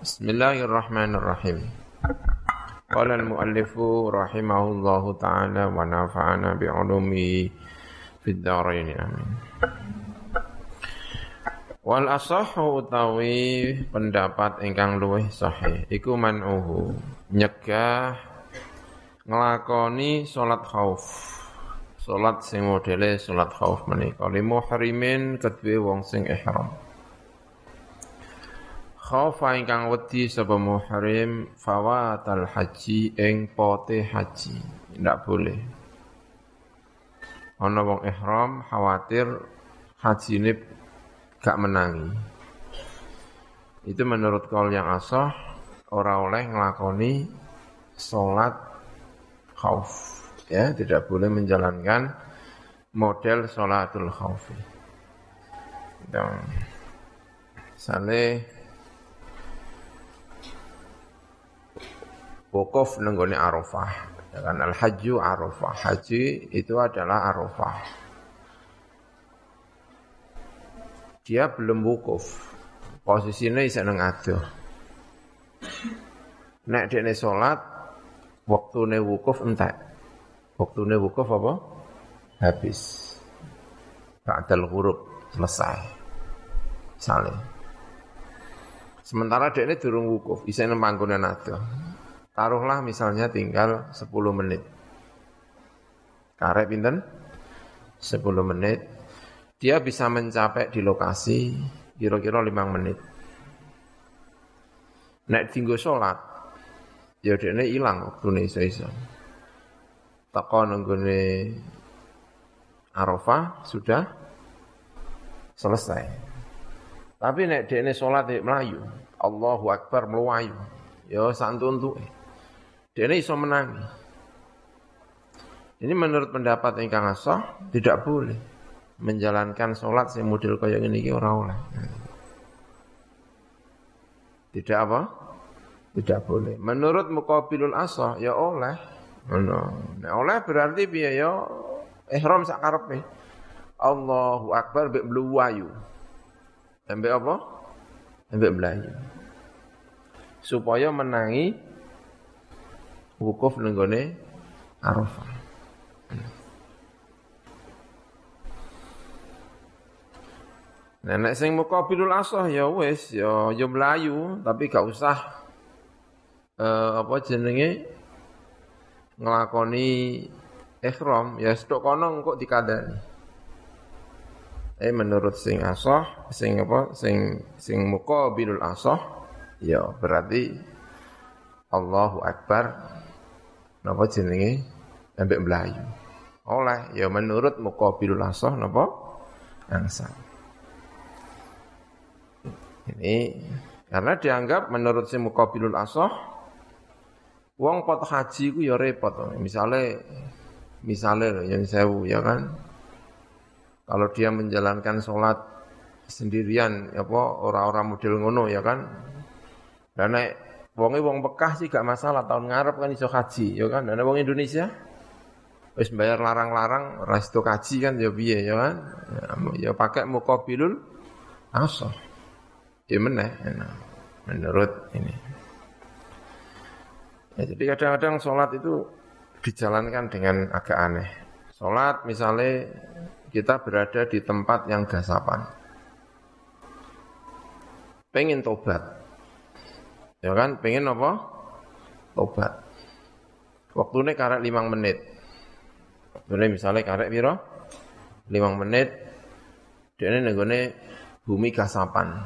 Bismillahirrahmanirrahim. Qala al-muallifu rahimahullahu taala wa nafa'ana bi 'ulumihi fid dharain amin. Wal asahhu utawi pendapat ingkang luwih sahih iku man'uhu nyegah nglakoni salat khauf. Salat sing modele salat khauf menika limu harimin kedue wong sing ihram khaufa ingkang wedi sapa muhrim fawatal haji ing pote haji. Ndak boleh. Ana wong ihram khawatir ini gak menangi. Itu menurut kaul yang asah ora oleh ngelakoni salat khauf ya tidak boleh menjalankan model salatul khauf dan Saleh wukuf nenggone Arafah. Ya kan al hajju Arafah. Haji itu adalah Arafah. Dia belum wukuf. Posisinya isa nang adoh. Nek dene salat waktune wukuf entek. Waktune wukuf apa? Habis. Ba'dal huruf selesai. Saling. Sementara ini durung wukuf, bisa nemangkunan adoh. Taruhlah misalnya tinggal 10 menit. Karek pinten? 10 menit. Dia bisa mencapai di lokasi kira-kira 5 menit. Nek tinggal sholat, ya dene ilang waktune iso-iso. Teko nenggone Arafah sudah selesai. Tapi nek dene sholat melayu, Allahu Akbar melayu, ya santun tuh. Ini iso menangi. Ini menurut pendapat ingkang asah tidak boleh menjalankan sholat si model kaya ini orang oleh. Tidak apa? Tidak boleh. Menurut mukabilul asah ya oleh. Nah, oleh berarti biaya ya ihram sak karepe. Allahu Akbar mbek mluwayu. Mbek apa? Mbek melayu. Supaya menangi wukuf nenggone Arafah. Nenek sing mukabilul asah ya wis ya ya melayu tapi gak usah uh, apa jenenge nglakoni ihram ya stok kono kok dikandani. Eh menurut sing asah, sing apa sing sing mukabilul asah ya berarti Allahu Akbar napa jenenge embek melayu. Oleh ya menurut muqabilul asah napa angsal. Ini karena dianggap menurut si muqabilul asah wong pot haji ku ya repot. Misalnya misalnya yang sewu ya kan. Kalau dia menjalankan sholat sendirian ya apa orang-orang model ngono ya kan. Dan naik Wonge wong Bekah sih gak masalah tahun ngarep kan iso haji, ya kan. Dan wong Indonesia wis bayar larang-larang iso kaji kan ya piye ya kan. Ya, ya pakai muqabilul asah. Ya meneh menurut ini. Ya, jadi kadang-kadang sholat itu dijalankan dengan agak aneh. Sholat misalnya kita berada di tempat yang gasapan. Pengen tobat, Ya kan, pengen apa? Tobat. Waktunya karek limang menit. Waktunya misalnya karek piro? Limang menit. Dia ini nenggone bumi gasapan.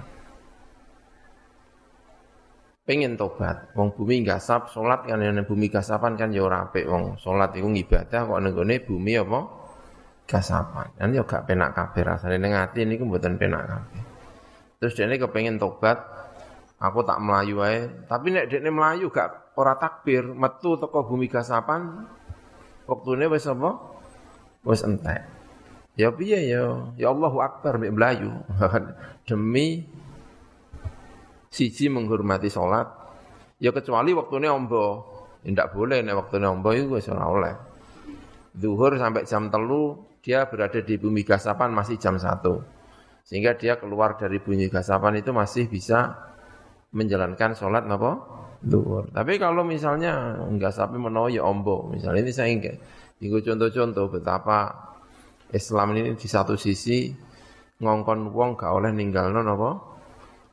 Pengen tobat. Wong bumi gasap, sholat kan yang bumi gasapan kan ya ora apik wong. Sholat itu ibadah kok nenggone bumi apa? Gasapan. Dan ya gak penak kabeh rasane ning ati niku mboten penak kabeh. Terus dia ini kepengen tobat, Aku tak melayu ae. Tapi nek dekne melayu gak ora takbir, metu teko bumi gasapan. Waktune wis apa? Wis entek. Ya piye ya? Ya Allahu Akbar mek melayu. Demi siji menghormati salat. Ya kecuali waktune ombo. Tidak boleh nek waktune ombo iku wis ora oleh. Zuhur sampai jam telu dia berada di bumi gasapan masih jam satu. Sehingga dia keluar dari bumi gasapan itu masih bisa menjalankan sholat apa? Duhur. Tapi kalau misalnya enggak sampai menawa ya ombo, misalnya ini saya enggak. Tinggal contoh-contoh betapa Islam ini di satu sisi ngongkon wong gak oleh ninggal apa?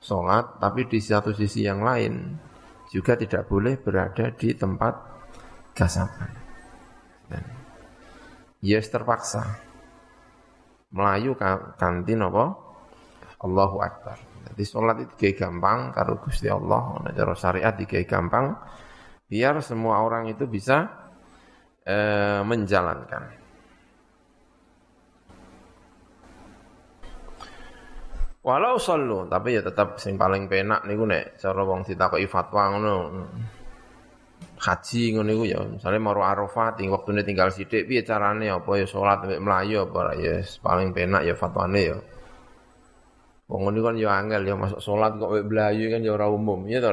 Sholat, tapi di satu sisi yang lain juga tidak boleh berada di tempat gasapan. Dan yes terpaksa. Melayu kantin apa? Allahu Akbar. Jadi sholat itu kayak gampang karo Gusti Allah, cara syariat kayak gampang biar semua orang itu bisa e, menjalankan. Walau selalu, tapi ya tetap sing paling penak niku nek cara wong ditakoki fatwa ngono. Haji ngono iku ya misale maro Arafah ting wektune tinggal sithik piye carane? Apa ya salat mek mlayu apa ya paling penak ya fatwane ya Wong ngono kan ya angel ya masuk salat kok mek mlayu kan ya ora umum ya to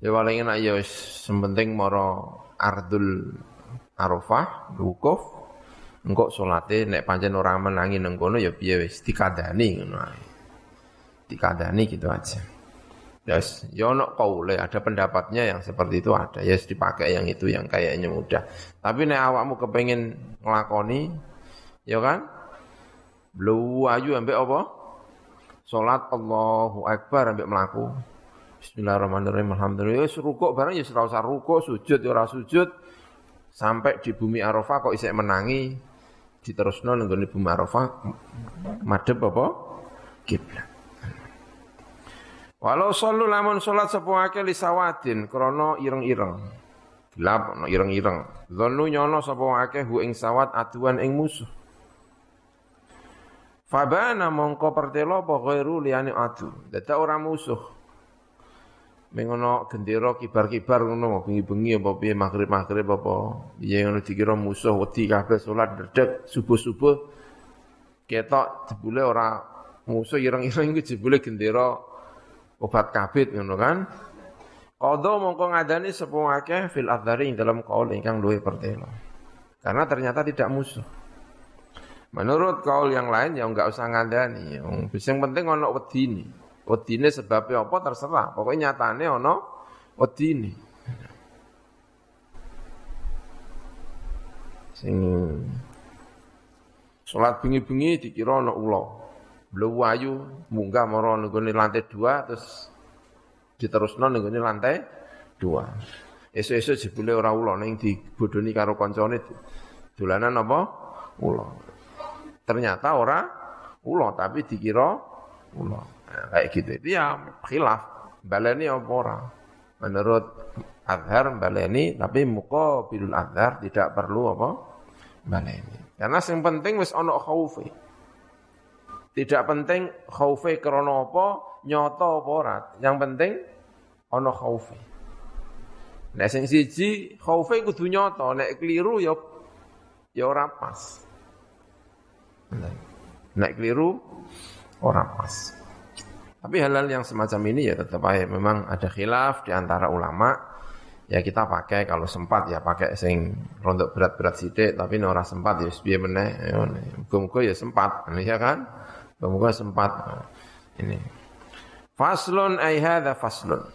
Ya paling enak ya wis penting maro ardul Arafah wukuf engko salate nek pancen ora menangi nang kono ya piye wis dikandani ngono gitu aja Yes, ya ono kaule, ada pendapatnya yang seperti itu ada. Ya yes, dipakai yang itu yang kayaknya mudah. Tapi nek awakmu kepengen nglakoni ya kan? Lu ayu ambek apa? Salat Allahu Akbar ambek mlaku. Bismillahirrahmanirrahim. Alhamdulillah. Wis rukuk bareng ya ora usah rukuk, sujud ya sujud. Sampai di bumi Arafah kok isek menangi diterusno nang bumi Arafah madhep apa? Kiblat. Walau sallu lamun salat sapa akeh li sawadin krana ireng-ireng. Gelap ana ireng-ireng. Dzannu nyono sapa akeh hu ing sawat aduan ing musuh. Fabana mongko pertelo apa ghairu liyane adu. Dadi ora musuh. Mengono gendera kibar-kibar ngono bengi-bengi apa piye magrib-magrib apa piye ngono dikira musuh wedi kabeh salat dedek subuh-subuh ketok jebule ora musuh ireng-ireng iki jebule gendera obat kabit ngono kan. Qadha mongko ngadani sepung akeh fil adzari dalam kaul ingkang luwih pertelo. Karena ternyata tidak musuh. Menurut kaul yang lain ya enggak usah ngandani. Yang penting ono wedine. Wedine sebabnya apa terserah. Pokoknya nyatane ono wedine. Sing Salat bengi-bengi dikira ana ula ayu munggah mara nggone lantai dua terus diterusno nggone lantai dua. Esuk-esuk jebule ora ula ning dibodoni karo kancane dolanan apa? Ula. Ternyata ora ula tapi dikira ula. Nah, kayak gitu. Itu ya khilaf. Baleni apa ora? Menurut Azhar baleni tapi muka bilul Azhar tidak perlu apa? Baleni. Karena yang penting wis ana khaufi. Tidak penting khaufe krana apa, nyata apa. Yang penting ana khaufe. Nek sing siji khaufe kudu nyata, nek keliru ya ya ora pas. Nek keliru ora pas. Tapi hal-hal yang semacam ini ya tetap aja memang ada khilaf di antara ulama. Ya kita pakai kalau sempat ya pakai sing rontok berat-berat sidik tapi ora sempat ya piye meneh. Ya, muga ya sempat, ya kan? Semoga sempat ini. Faslun ay hadza faslun.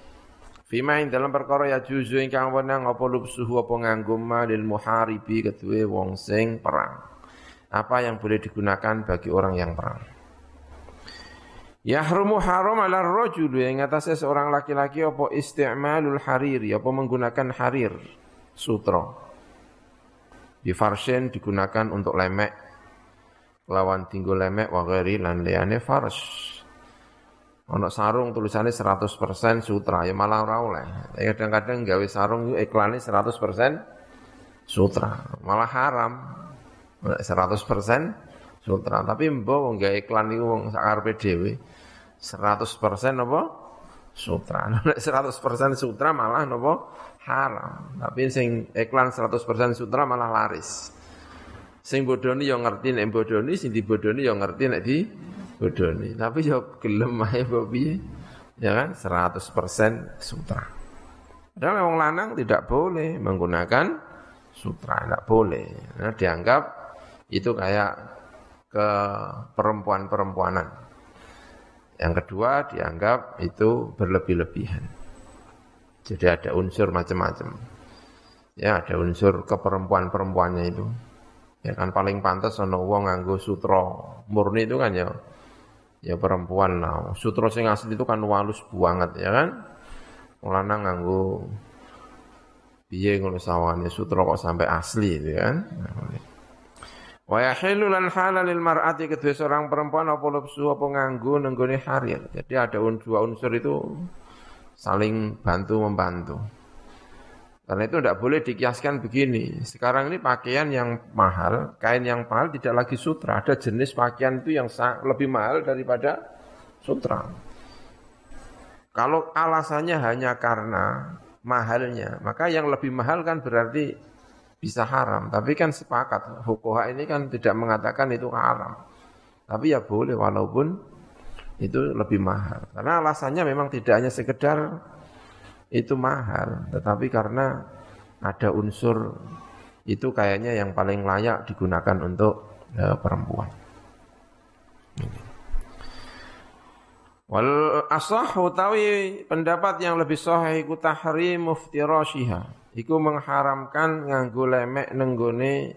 Fima ing dalam perkara ya juzu ingkang wenang apa lubsuhu apa nganggo malil muharibi kedue wong sing perang. Apa yang boleh digunakan bagi orang yang perang. Yahrumu haram ala rajul yang atasnya seorang laki-laki apa isti'malul hariri apa menggunakan harir sutra. Di farshen digunakan untuk lemek lawan tinggu lemek wa ghairi lan liyane fars. Ono sarung tulisannya 100% sutra ya malah ora oleh. Kadang-kadang gawe sarung iklane 100% sutra, malah haram. 100% sutra, tapi mbok wong gawe iklan iku wong sakarepe dhewe 100% apa? Sutra. Nek 100% sutra malah napa? Haram. Tapi sing iklan 100% sutra malah laris. Sing bodoni yang ngerti nek bodoni, sing dibodoni yang ngerti nek di bodoni. Tapi yo gelem ae piye? Ya kan 100% sutra. Padahal wong lanang tidak boleh menggunakan sutra, tidak boleh. Nah, dianggap itu kayak ke perempuan-perempuanan. Yang kedua dianggap itu berlebih-lebihan. Jadi ada unsur macam-macam. Ya, ada unsur keperempuan-perempuannya itu. Ya kan paling pantas ana wong nganggo sutra murni itu kan ya ya perempuan lah. Sutra sing asli itu kan walus banget ya kan. Lanang nganggo piye ngono sawane sutra kok sampai asli itu kan. Wa yahilu lan halalil mar'ati kedua seorang perempuan apa lepsu apa nganggo nenggone harir. Jadi ada dua unsur itu saling bantu membantu. Karena itu tidak boleh dikiaskan begini. Sekarang ini pakaian yang mahal, kain yang mahal tidak lagi sutra. Ada jenis pakaian itu yang lebih mahal daripada sutra. Kalau alasannya hanya karena mahalnya, maka yang lebih mahal kan berarti bisa haram. Tapi kan sepakat, hukuha ini kan tidak mengatakan itu haram. Tapi ya boleh walaupun itu lebih mahal. Karena alasannya memang tidak hanya sekedar itu mahal, tetapi karena ada unsur itu kayaknya yang paling layak digunakan untuk ya, perempuan. Wal asah utawi pendapat yang lebih sahih iku tahrim muftirashiha. Iku mengharamkan nganggo lemek nenggone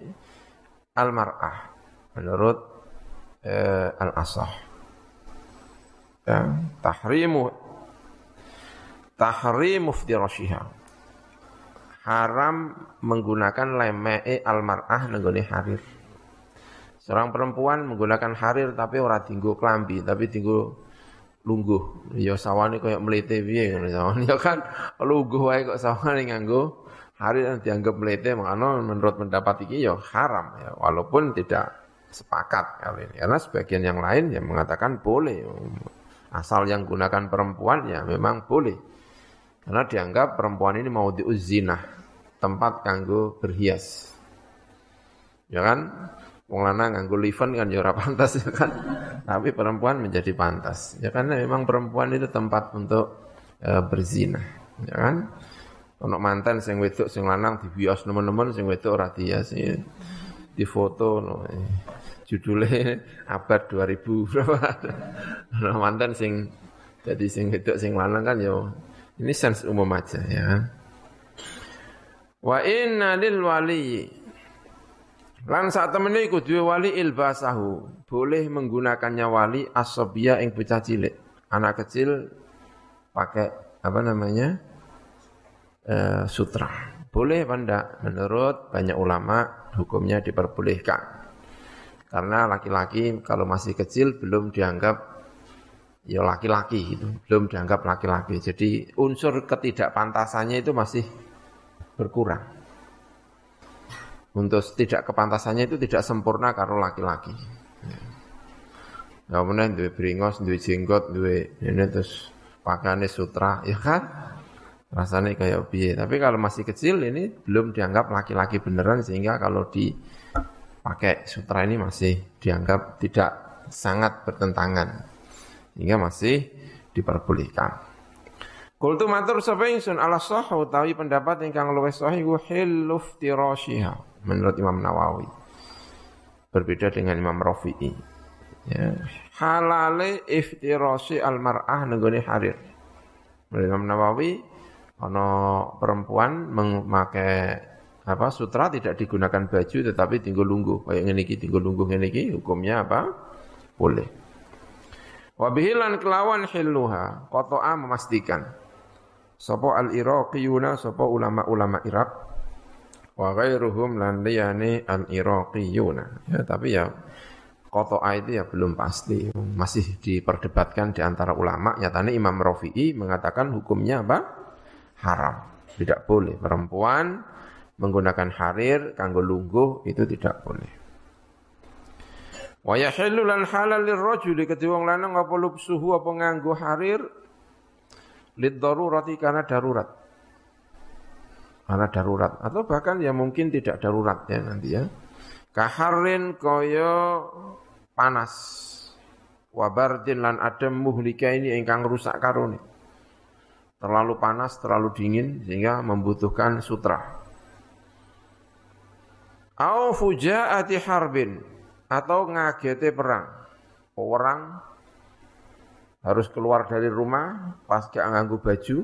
almar'ah menurut eh, al asah. Ya, tahrimu tahrim muftirashiha haram menggunakan lemee almar'ah nenggone harir. Seorang perempuan menggunakan harir tapi ora tinggu klambi tapi tinggu lungguh. Ya sawane koyo mlete piye ngono sawane. Ya kan lungguh wae kok sawane nganggo harir dianggap mlete makanya menurut pendapat iki ya haram ya walaupun tidak sepakat kali ini karena sebagian yang lain yang mengatakan boleh asal yang gunakan perempuan ya memang boleh karena dianggap perempuan ini mau diuzinah, tempat kanggo berhias. Ya kan? Wong lanang nganggo liven kan ya pantas ya kan. Tapi perempuan menjadi pantas. Ya karena memang perempuan itu tempat untuk e, berzina. Ya kan? Ono mantan sing wedok sing lanang dibios nemen-nemen sing wedok ora dihias. Ya. Di foto no. Judulnya abad 2000 berapa. Ono mantan sing jadi sing wedok sing lanang kan ya ini sense umum aja ya. Wa inna lil wali Lan saat temene iku duwe wali ilbasahu, boleh menggunakannya wali asobia yang bocah cilik. Anak kecil pakai apa namanya? E, sutra. Boleh apa Menurut banyak ulama hukumnya diperbolehkan. Karena laki-laki kalau masih kecil belum dianggap ya laki-laki itu belum dianggap laki-laki. Jadi unsur ketidakpantasannya itu masih berkurang. Untuk tidak kepantasannya itu tidak sempurna karo laki-laki. Ya kemudian dua bringos, dua jenggot, dua ini terus pakaiannya sutra, ya kan? Rasanya kayak biye. Tapi kalau masih kecil ini belum dianggap laki-laki beneran sehingga kalau dipakai sutra ini masih dianggap tidak sangat bertentangan hingga masih diperbolehkan. Kultu matur sapa ingsun ala sah utawi pendapat ingkang luwih sahih ku tirashiha menurut Imam Nawawi. Berbeda dengan Imam Rafi'i. Ya. Halale iftirasi almar'ah nenggone harir. Menurut Imam Nawawi ana perempuan memakai apa sutra tidak digunakan baju tetapi tinggal lungguh kayak ngene iki tinggal lungguh ngene iki hukumnya apa? Boleh. Wabihilan kelawan hilluha Koto'a memastikan Sopo al-Iraqiyuna Sopo ulama-ulama Irak Wa ghairuhum lan liyani al-Iraqiyuna ya, Tapi ya Koto'a itu ya belum pasti Masih diperdebatkan di antara ulama Nyatanya Imam Rafi'i mengatakan hukumnya apa? Haram Tidak boleh Perempuan menggunakan harir Kanggo lungguh itu tidak boleh Wa yahillu lan halal lirrajuli kedhi wong lanang apa lubsuhu apa nganggo harir lid darurati karena darurat. Karena darurat atau bahkan ya mungkin tidak darurat ya nanti ya. Kaharin kaya panas. Wabardin lan adem muhlika ini ingkang rusak karone. Terlalu panas, terlalu dingin sehingga membutuhkan sutra. Au fujaati harbin atau ngagete perang. Orang harus keluar dari rumah pas gak nganggu baju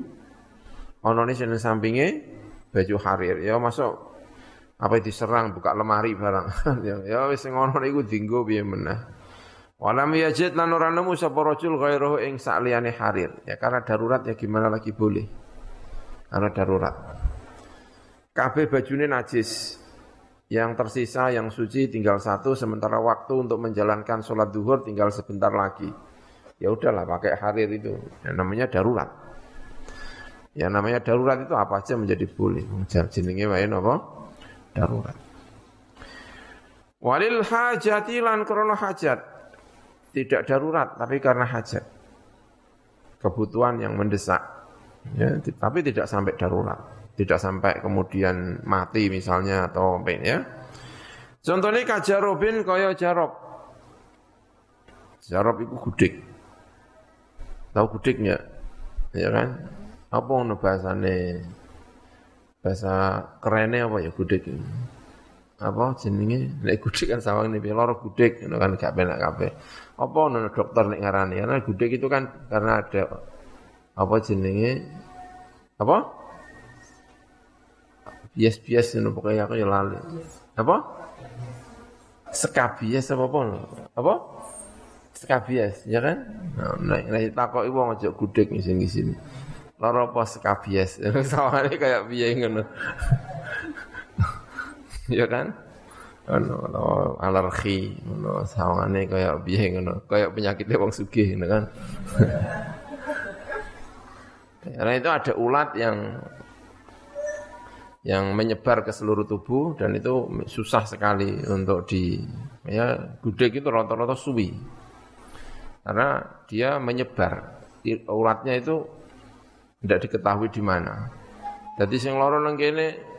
ono nih sini sampingnya baju harir ya masuk apa diserang buka lemari barang ya ya wis ngono niku dinggo piye meneh walam yajid lan ora nemu sapa rajul ghairuhu ing sakliyane harir. Ya karena darurat ya gimana lagi boleh? Karena darurat. Kabeh bajune najis. Yang tersisa yang suci tinggal satu sementara waktu untuk menjalankan sholat duhur tinggal sebentar lagi. Ya udahlah pakai harir itu. Yang namanya darurat. Yang namanya darurat itu apa aja menjadi boleh. Jenenge wae apa darurat. Walil hajati lan hajat tidak darurat tapi karena hajat kebutuhan yang mendesak ya tapi tidak sampai darurat tidak sampai kemudian mati misalnya atau apa ya. Contohnya kajarobin kaya jarob. Jarob itu gudik. Tahu gudiknya? Ya kan? Apa ngono bahasane? Bahasa kerennya apa ya gudik Apa jenenge? Nek gudik kan sawang ini loro gudik kan gak penak kabeh. Apa ngono dokter nek ngarani? Karena gudik itu kan karena ada apa jenenge? Apa? bias-bias ngono pokoke aku ya lali. Apa? Sekabias apa apa? Apa? Sekabias, ya kan? Nah, nek takoki wong aja gudeg ngisin-ngisin. Lara apa sekabias? Sawane kayak piye ngono. ya kan? Ono alergi, ono sawangane kaya piye ngono, kaya penyakit wong sugih ngono kan. Karena itu ada ulat yang yang menyebar ke seluruh tubuh dan itu susah sekali untuk di ya gudeg itu rata-rata suwi. Karena dia menyebar. Ulatnya itu tidak diketahui di mana. Jadi sing loro nang kene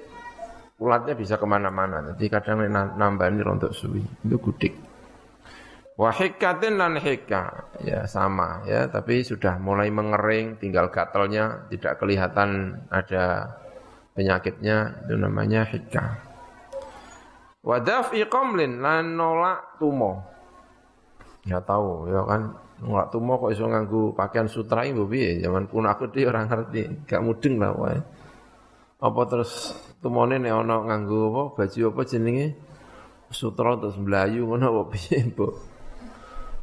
ulatnya bisa ke mana-mana. Jadi kadang nambani rontok suwi itu gudeg Wahikatin lan hika ya sama ya. Tapi sudah mulai mengering tinggal gatelnya tidak kelihatan ada penyakitnya itu namanya hikah. Wadaf iqamlin lan nolak tumo. Ya tahu ya kan? Nolak tumo kok iso nganggu pakaian sutra ini piye? Zaman kuno aku dia orang ngerti. Gak mudeng lah wae. Apa terus tumone nek ana nganggu apa baju apa jenenge sutra terus melayu ngono apa piye, Bu?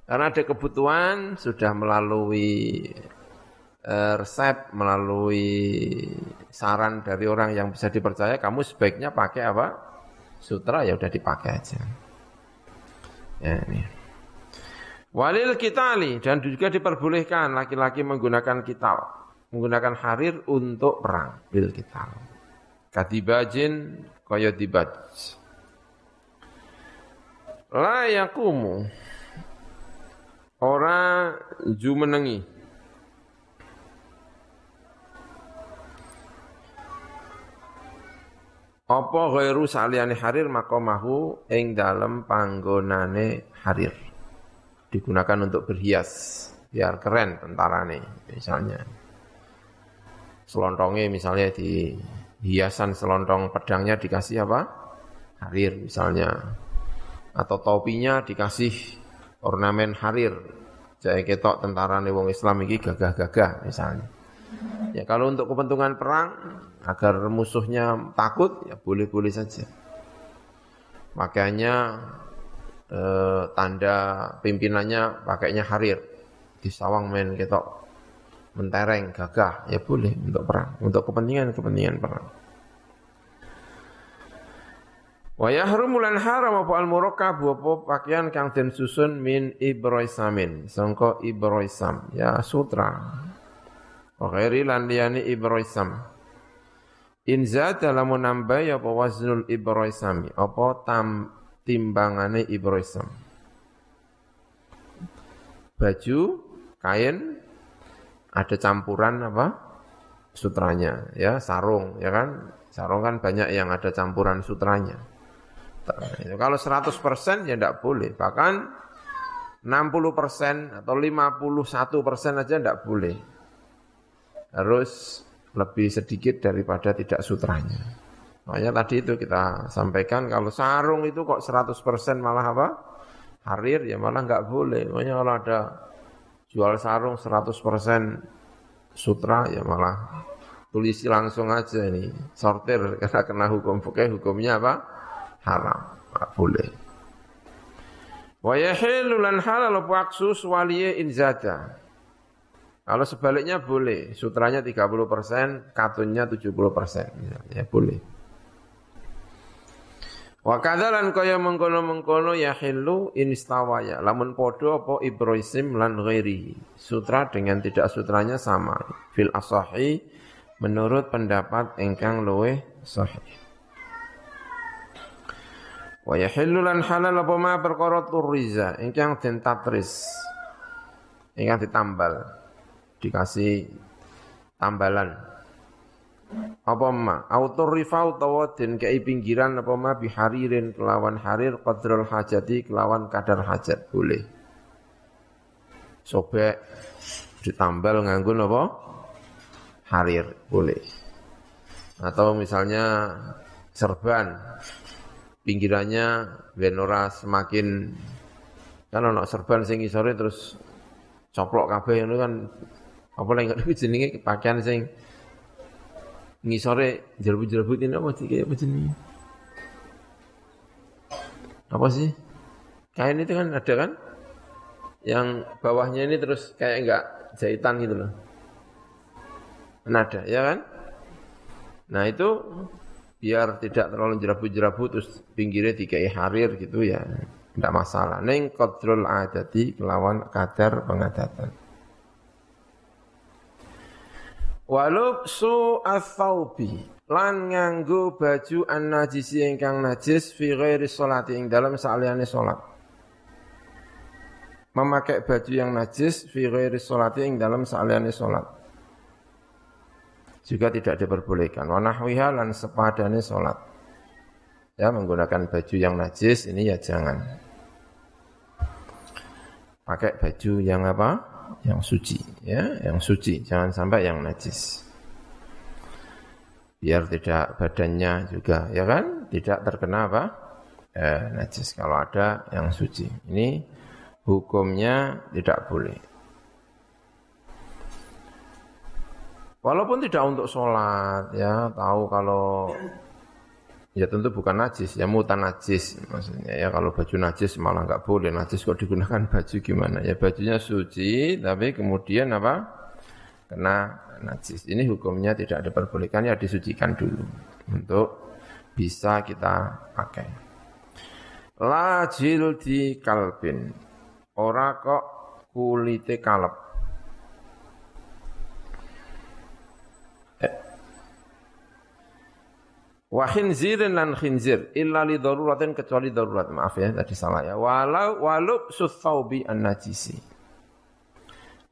Karena ada kebutuhan sudah melalui Eh, resep melalui saran dari orang yang bisa dipercaya, kamu sebaiknya pakai apa? Sutra ya udah dipakai aja. Ya, ini. Walil kitali dan juga diperbolehkan laki-laki menggunakan kital, menggunakan harir untuk perang bil kital. Katibajin kaya dibaj. La yakumu ora jumenengi Apa ghairu saliyane harir makomahu ing dalam panggonane harir. Digunakan untuk berhias biar keren tentarane misalnya. Selontongnya misalnya di hiasan selontong pedangnya dikasih apa? Harir misalnya. Atau topinya dikasih ornamen harir. Jadi ketok tentarane wong Islam iki gagah-gagah misalnya. Ya kalau untuk kepentingan perang agar musuhnya takut ya boleh-boleh saja. Makanya eh, tanda pimpinannya pakainya harir di sawang men ketok mentereng gagah. Ya boleh untuk perang. Untuk kepentingan-kepentingan perang. Wa yahrumu lan haram apa al murakkab apa pakaian kang den susun min ibroisamin. Sangka ibroisam. Ya sutra. Wa ghairi lan ibroisam. In zada lamun nambah apa waznul ibroisami? Apa tam timbangane ibroisam. Baju, kain ada campuran apa? sutranya ya, sarung ya kan? Sarung kan banyak yang ada campuran sutranya. Kalau 100% ya tidak boleh, bahkan 60% atau 51% aja tidak boleh. Harus lebih sedikit daripada tidak sutranya. Makanya tadi itu kita sampaikan kalau sarung itu kok 100% malah apa? Harir ya malah nggak boleh. Makanya kalau ada jual sarung 100% sutra ya malah tulisi langsung aja ini. Sortir karena kena hukum fikih hukumnya apa? Haram. Nggak boleh. Wa yahilu lan halal waqsus waliye inzada kalau sebaliknya boleh, sutranya 30%, katunnya 70%. Ya, ya boleh. Wa kadzalan kaya mengkono-mengkono ya hilu inistawaya. Lamun podo apa ibroisim lan ghairi. Sutra dengan tidak sutranya sama. Fil asahi menurut pendapat engkang luweh sahih. Wa yahillu lan halal apa ma perkara turiza engkang den tatris. Engkang ditambal dikasih tambalan apa ma autor rifau utawa den kei pinggiran apa ma biharirin kelawan harir qadrul hajati kelawan kadar hajat. Boleh. Sobek. Ditambal nganggo apa harir. Boleh. Atau misalnya serban pinggirannya benora semakin kan ono serban sing isore terus coplok kabeh itu kan. Apa nggak jenenge pakaian sing ngisore jerbut ini apa sih kayak jenenge? Apa sih? Kain itu kan ada kan? Yang bawahnya ini terus kayak enggak jahitan gitu loh. Nada, ya kan? Nah itu biar tidak terlalu jerabut-jerabut terus pinggirnya dikai harir gitu ya. Tidak masalah. Neng kodrol adati kelawan kadar pengadatan. Walub su athaubi lan nganggo baju an najisi ingkang najis fi ghairi ing dalam saliyane salat. Memakai baju yang najis fi ghairi ing dalam saliyane salat. Juga tidak diperbolehkan. Wa nahwiha lan sepadane salat. Ya menggunakan baju yang najis ini ya jangan. Pakai baju yang apa? Yang suci ya yang suci. Jangan sampai yang najis. Biar tidak badannya juga ya kan? Tidak terkena apa? Eh, najis. Kalau ada yang suci. Ini hukumnya tidak boleh. Walaupun tidak untuk sholat ya tahu kalau Ya tentu bukan najis, ya mutan najis maksudnya. Ya kalau baju najis malah nggak boleh. Najis kok digunakan baju gimana? Ya bajunya suci tapi kemudian apa? Kena najis. Ini hukumnya tidak diperbolehkan ya disucikan dulu untuk bisa kita pakai. La jildi kalbin. Ora kok kulite kalep Wa khinzirin lan khinzir illa li daruratin kecuali darurat. Maaf ya tadi salah ya. Walau walau suthaubi an najisi.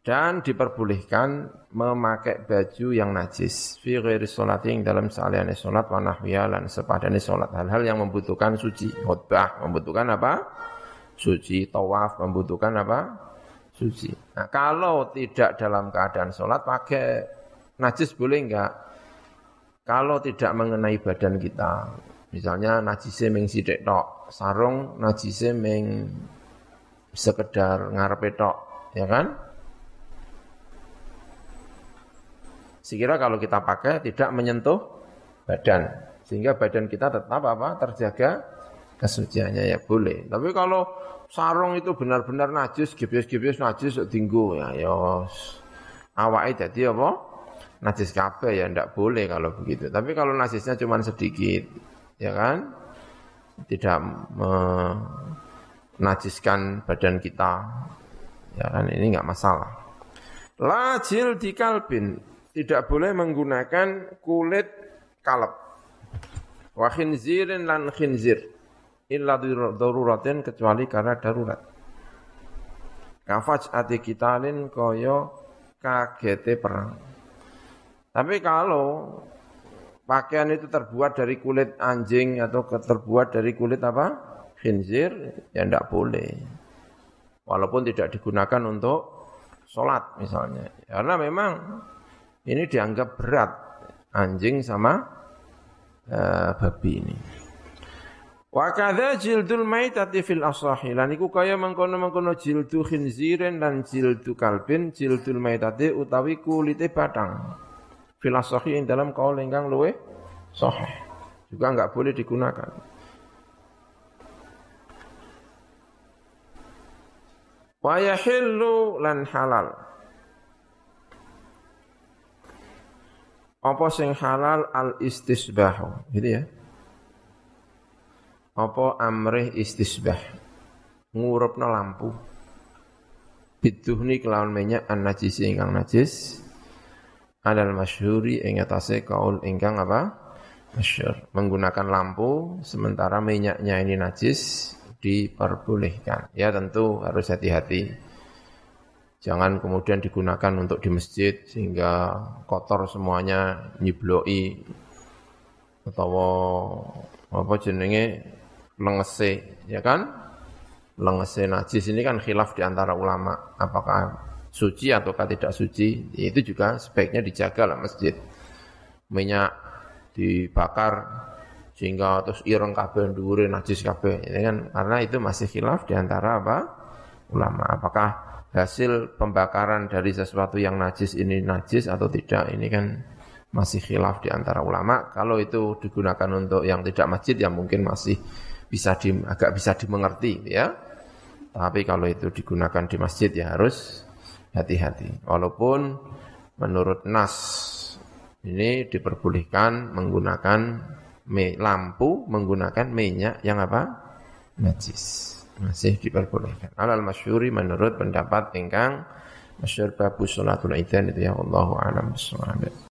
Dan diperbolehkan memakai baju yang najis fi ghairi sholati yang dalam saliyane salat wa nahwiya lan sepadane salat. Hal-hal yang membutuhkan suci. Khutbah membutuhkan apa? Suci. Tawaf membutuhkan apa? Suci. Nah, kalau tidak dalam keadaan salat pakai najis boleh enggak? Kalau tidak mengenai badan kita, misalnya najise meng sithik tok, sarung najise meng sekedar ngarepe tok, ya kan? Sekira kalau kita pakai tidak menyentuh badan, sehingga badan kita tetap apa? terjaga kesuciannya ya boleh. Tapi kalau sarung itu benar-benar najis, gibius-gibius najis tinggu ya ya awake dadi apa? Najis kabeh ya ndak boleh kalau begitu. Tapi kalau najisnya cuma sedikit, ya kan? Tidak menajiskan badan kita. Ya kan ini enggak masalah. Lajil di kalbin tidak boleh menggunakan kulit kalb. Wa khinzirin lan khinzir illa daruratin kecuali karena darurat. Kafaj ati kitalin koyo kagete perang. Tapi kalau pakaian itu terbuat dari kulit anjing atau terbuat dari kulit apa? Khinzir, ya tidak boleh. Walaupun tidak digunakan untuk sholat misalnya. Karena memang ini dianggap berat anjing sama uh, babi ini. Wa kadza jildul maitati fil asahi. Lan iku kaya mengkono-mengkono jildu khinzirin dan jildu kalbin, jildul maitati utawi kulite batang. Fil asahi ing dalam kaul ingkang luwe sahih. Juga enggak boleh digunakan. Wa yahillu lan halal. Apa sing halal al istisbahu. Gitu ya apa amrih istisbah ngurupna lampu biduhni kelawan minyak an najis ingkang najis adal masyhuri ing atase kaul ingkang apa? Masyhur menggunakan lampu sementara minyaknya ini najis diperbolehkan. Ya tentu harus hati-hati. Jangan kemudian digunakan untuk di masjid sehingga kotor semuanya nyibloi atau apa jenenge? Lengese, ya kan? Lengese najis ini kan khilaf di antara ulama, apakah suci ataukah tidak suci, itu juga sebaiknya dijaga lah masjid. Minyak dibakar sehingga terus ireng kabeh dhuwure najis kabeh, ini kan karena itu masih khilaf di antara apa? ulama. Apakah hasil pembakaran dari sesuatu yang najis ini najis atau tidak, ini kan masih khilaf di antara ulama. Kalau itu digunakan untuk yang tidak masjid ya mungkin masih bisa di, agak bisa dimengerti ya. Tapi kalau itu digunakan di masjid ya harus hati-hati. Walaupun menurut nas ini diperbolehkan menggunakan me, lampu menggunakan minyak yang apa? najis. Masih diperbolehkan. Alal masyuri menurut pendapat ingkang masyur babu salatul idan itu ya Allahu a'lam.